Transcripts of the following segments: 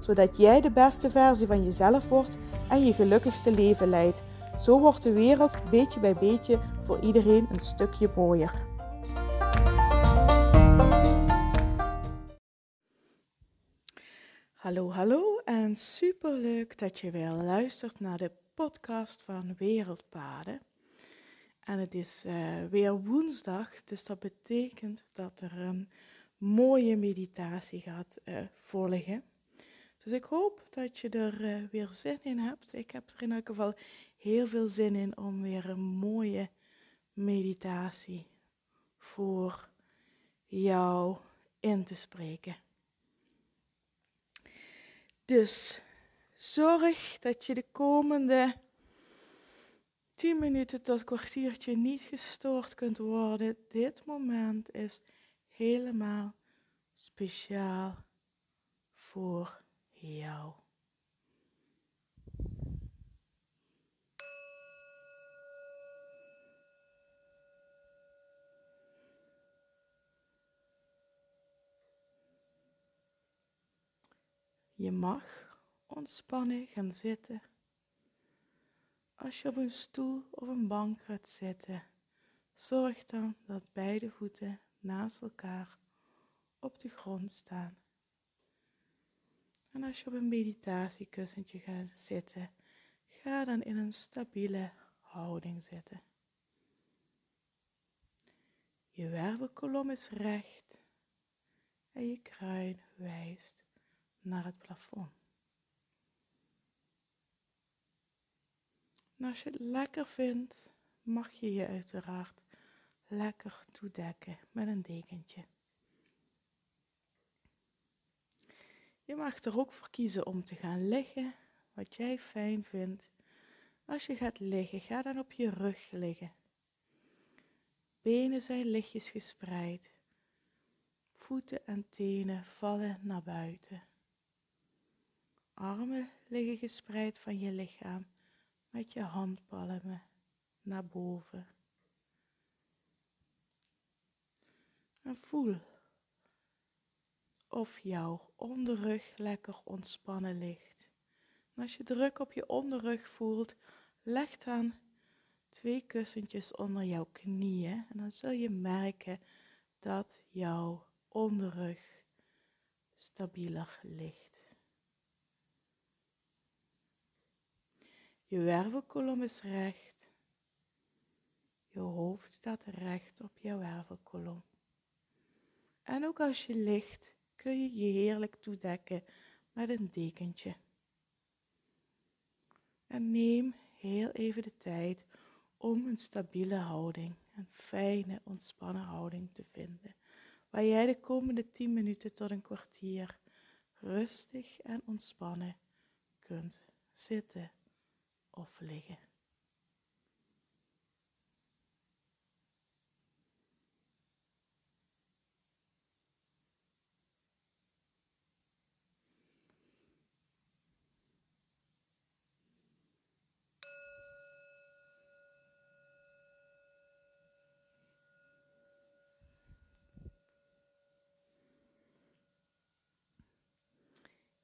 zodat jij de beste versie van jezelf wordt en je gelukkigste leven leidt. Zo wordt de wereld beetje bij beetje voor iedereen een stukje mooier. Hallo, hallo en superleuk dat je weer luistert naar de podcast van Wereldpaden. En het is uh, weer woensdag, dus dat betekent dat er een mooie meditatie gaat uh, volgen. Dus ik hoop dat je er uh, weer zin in hebt. Ik heb er in elk geval heel veel zin in om weer een mooie meditatie voor jou in te spreken. Dus zorg dat je de komende 10 minuten tot kwartiertje niet gestoord kunt worden. Dit moment is helemaal speciaal voor jou. Je mag ontspannen gaan zitten. Als je op een stoel of een bank gaat zitten, zorg dan dat beide voeten naast elkaar op de grond staan. En als je op een meditatiekussentje gaat zitten, ga dan in een stabiele houding zitten. Je wervelkolom is recht en je kruin wijst naar het plafond. En als je het lekker vindt, mag je je uiteraard lekker toedekken met een dekentje. Je mag er ook voor kiezen om te gaan liggen, wat jij fijn vindt. Als je gaat liggen, ga dan op je rug liggen. Benen zijn lichtjes gespreid. Voeten en tenen vallen naar buiten. Armen liggen gespreid van je lichaam met je handpalmen naar boven. En voel of jouw onderrug lekker ontspannen ligt. Als je druk op je onderrug voelt, leg dan twee kussentjes onder jouw knieën en dan zul je merken dat jouw onderrug stabieler ligt. Je wervelkolom is recht. Je hoofd staat recht op jouw wervelkolom. En ook als je ligt, kun je je heerlijk toedekken met een dekentje. En neem heel even de tijd om een stabiele houding, een fijne, ontspannen houding te vinden, waar jij de komende 10 minuten tot een kwartier rustig en ontspannen kunt zitten of liggen.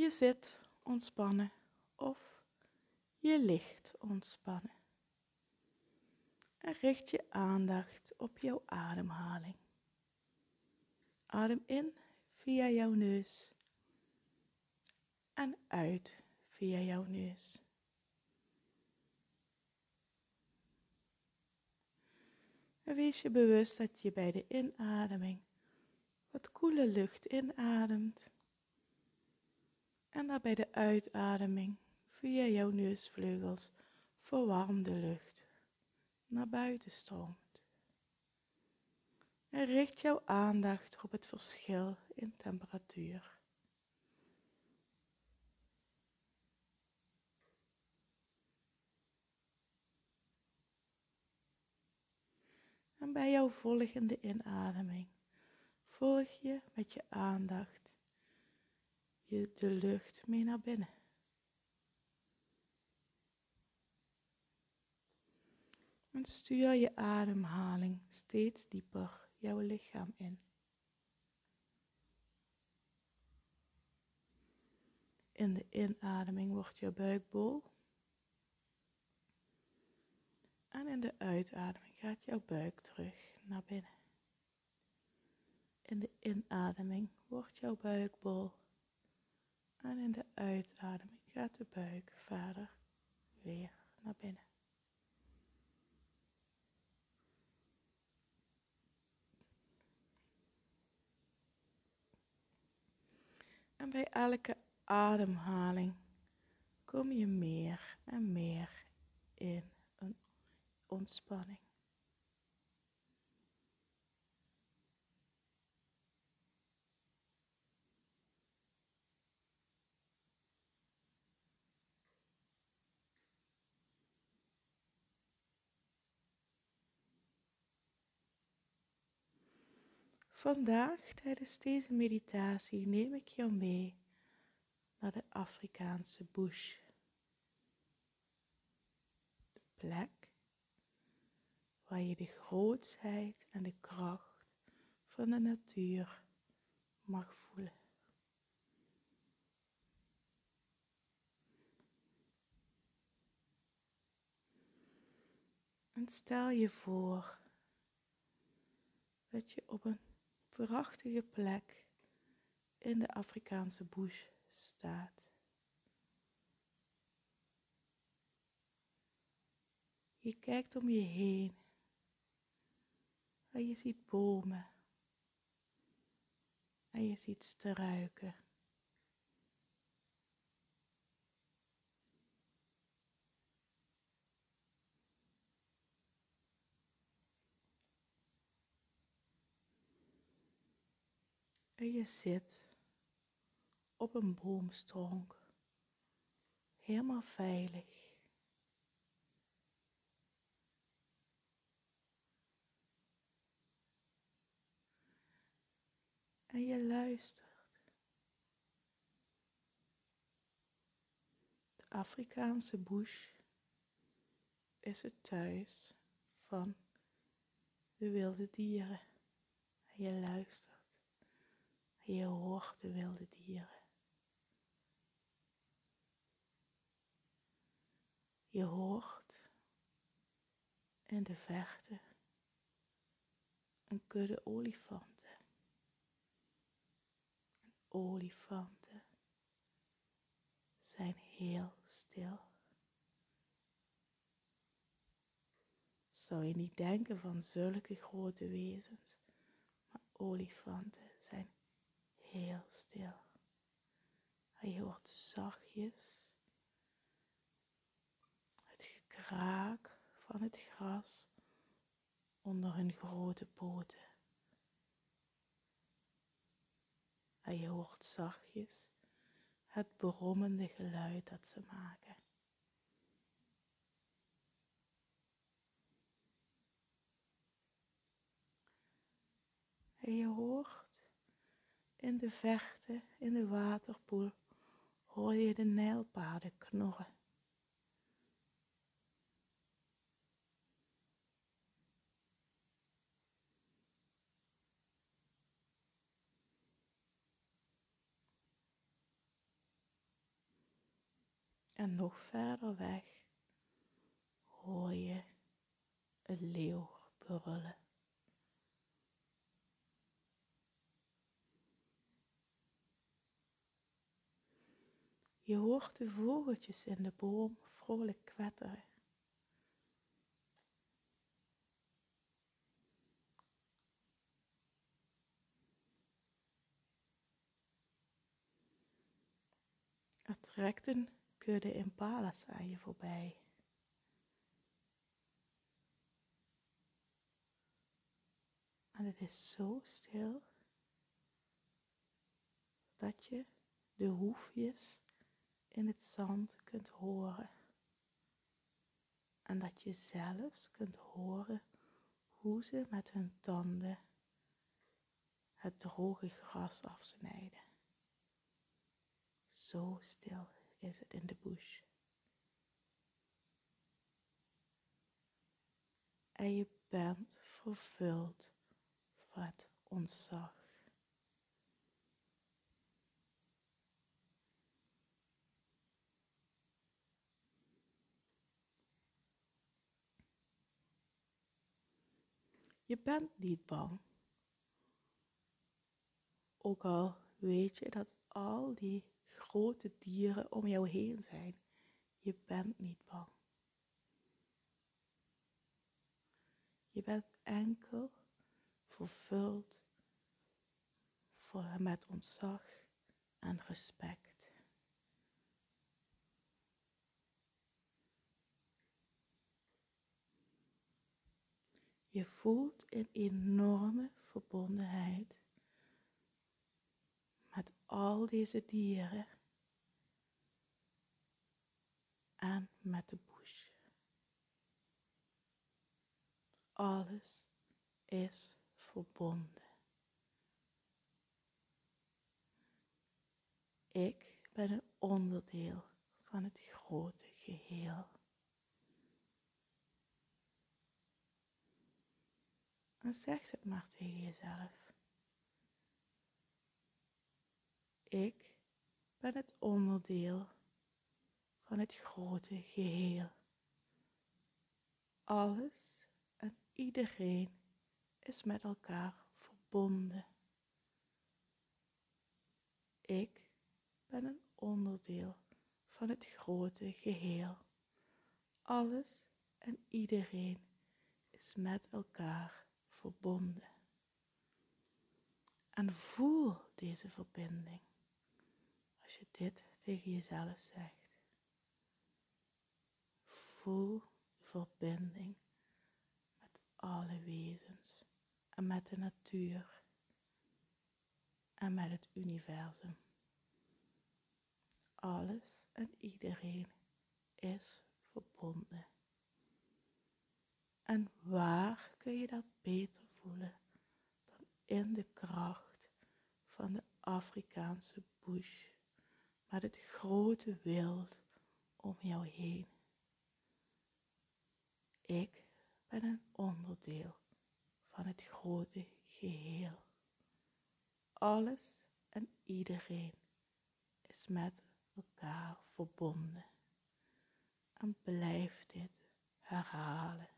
Je zit ontspannen of je ligt ontspannen. En richt je aandacht op jouw ademhaling. Adem in via jouw neus en uit via jouw neus. En wees je bewust dat je bij de inademing wat koele lucht inademt en dat bij de uitademing via jouw neusvleugels verwarmde lucht naar buiten stroomt. En richt jouw aandacht op het verschil in temperatuur. En bij jouw volgende inademing volg je met je aandacht je de lucht mee naar binnen. En stuur je ademhaling steeds dieper jouw lichaam in. In de inademing wordt je buik bol. En in de uitademing gaat jouw buik terug naar binnen. In de inademing wordt jouw buik bol. En in de uitademing gaat de buik verder weer naar binnen. En bij elke ademhaling kom je meer en meer in een ontspanning. Vandaag tijdens deze meditatie neem ik jou mee naar de Afrikaanse bush. De plek waar je de grootsheid en de kracht van de natuur mag voelen. En stel je voor dat je op een prachtige plek in de Afrikaanse bush staat. Je kijkt om je heen en je ziet bomen en je ziet struiken. En je zit op een boomstronk, helemaal veilig. En je luistert. De Afrikaanse bush is het thuis van de wilde dieren. En je luistert. Je hoort de wilde dieren. Je hoort in de verte een kudde olifanten. En olifanten zijn heel stil. Zou je niet denken van zulke grote wezens, maar olifanten heel stil. En je hoort zachtjes het gekraak van het gras onder hun grote poten. En je hoort zachtjes het brommende geluid dat ze maken. En je hoort in de verte, in de waterpoel, hoor je de nijlpaarden knorren. En nog verder weg hoor je een leeuw brullen. Je hoort de vogeltjes in de boom vrolijk kwetteren. Er trekt een kudde impalas aan je voorbij. En het is zo stil dat je de hoefjes in het zand kunt horen. En dat je zelfs kunt horen hoe ze met hun tanden het droge gras afsnijden. Zo stil is het in de bush. En je bent vervuld met ontzag. Je bent niet bang. Ook al weet je dat al die grote dieren om jou heen zijn, je bent niet bang. Je bent enkel vervuld met ontzag en respect. Je voelt een enorme verbondenheid met al deze dieren en met de bush. Alles is verbonden. Ik ben een onderdeel van het grote geheel. En zeg het maar tegen jezelf. Ik ben het onderdeel van het grote geheel. Alles en iedereen is met elkaar verbonden. Ik ben een onderdeel van het grote geheel. Alles en iedereen is met elkaar verbonden. En voel deze verbinding als je dit tegen jezelf zegt. Voel de verbinding met alle wezens en met de natuur en met het universum. Alles en iedereen is verbonden. En waar kun je dat beter voelen dan in de kracht van de Bush met het grote wild om jou heen? Ik ben een onderdeel van het grote geheel. Alles en iedereen is met elkaar verbonden. En blijf dit herhalen.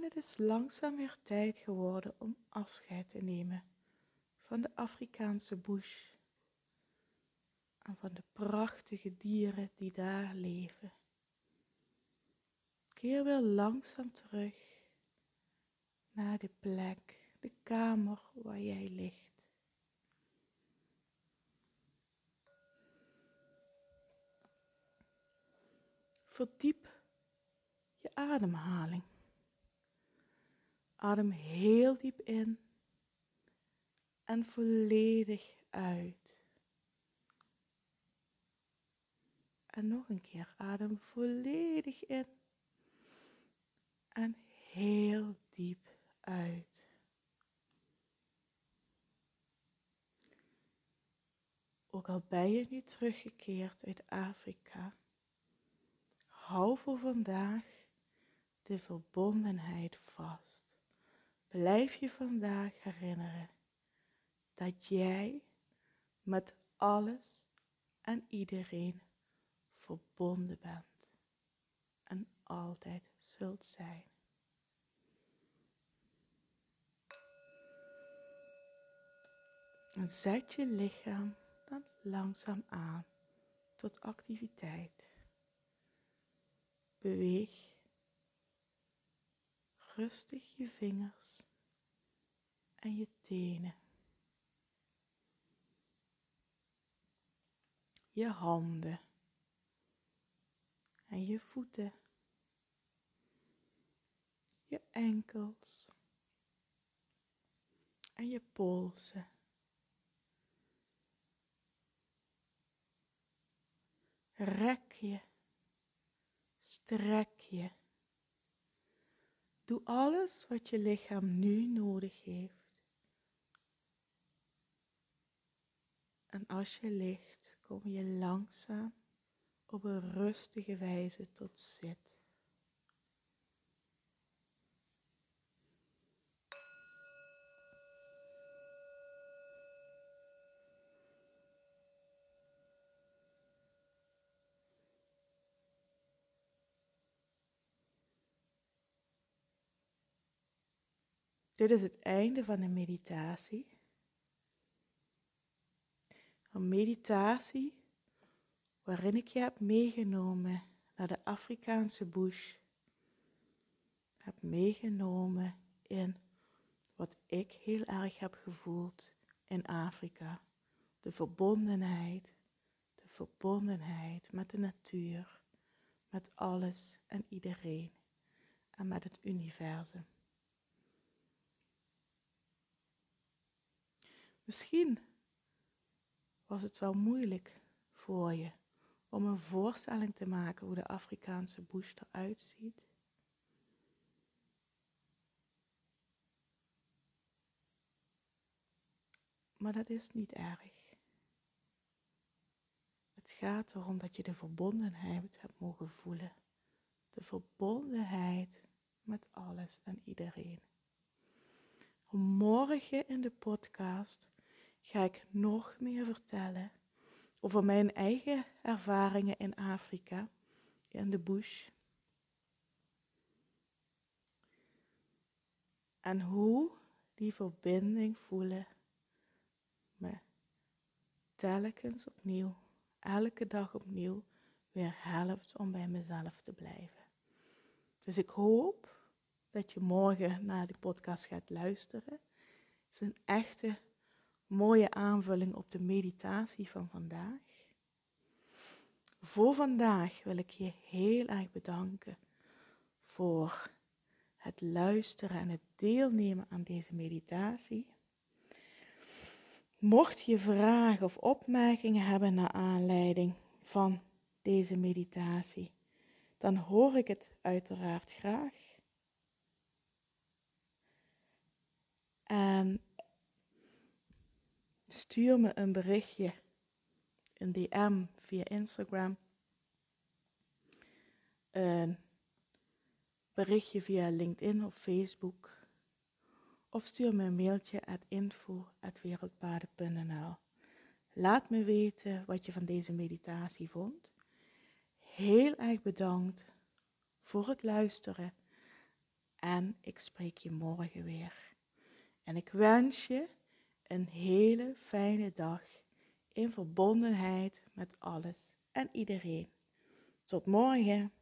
En het is langzaam weer tijd geworden om afscheid te nemen van de Afrikaanse bush en van de prachtige dieren die daar leven. Keer weer langzaam terug naar de plek, de kamer waar jij ligt. Verdiep je ademhaling. Adem heel diep in en volledig uit. En nog een keer adem volledig in en heel diep uit. Ook al ben je nu teruggekeerd uit Afrika, hou voor vandaag de verbondenheid vast. Blijf je vandaag herinneren dat jij met alles en iedereen verbonden bent en altijd zult zijn. En zet je lichaam dan langzaam aan tot activiteit. Beweeg rustig je vingers en je tenen. Je handen en je voeten. Je enkels en je polsen. Rek je, strek je. Doe alles wat je lichaam nu nodig heeft. En als je ligt, kom je langzaam op een rustige wijze tot zit. Dit is het einde van de meditatie. Een meditatie waarin ik je heb meegenomen naar de Afrikaanse bush. Heb meegenomen in wat ik heel erg heb gevoeld in Afrika. De verbondenheid, de verbondenheid met de natuur, met alles en iedereen en met het universum. Misschien was het wel moeilijk voor je om een voorstelling te maken hoe de Afrikaanse bush eruit ziet. Maar dat is niet erg. Het gaat erom dat je de verbondenheid hebt mogen voelen. De verbondenheid met alles en iedereen. Morgen in de podcast ga ik nog meer vertellen over mijn eigen ervaringen in Afrika, in de bush. En hoe die verbinding voelen me telkens opnieuw, elke dag opnieuw, weer helpt om bij mezelf te blijven. Dus ik hoop dat je morgen naar die podcast gaat luisteren. Het is een echte mooie aanvulling op de meditatie van vandaag. Voor vandaag wil ik je heel erg bedanken voor het luisteren en het deelnemen aan deze meditatie. Mocht je vragen of opmerkingen hebben naar aanleiding van deze meditatie, dan hoor ik het uiteraard graag. En stuur me een berichtje, een DM via Instagram, een berichtje via LinkedIn of Facebook. Of stuur me een mailtje at info.wereldpaden.nl. Laat me weten wat je van deze meditatie vond. Heel erg bedankt voor het luisteren en ik spreek je morgen weer. En ik wens je een hele fijne dag in verbondenheid met alles en iedereen. Tot morgen.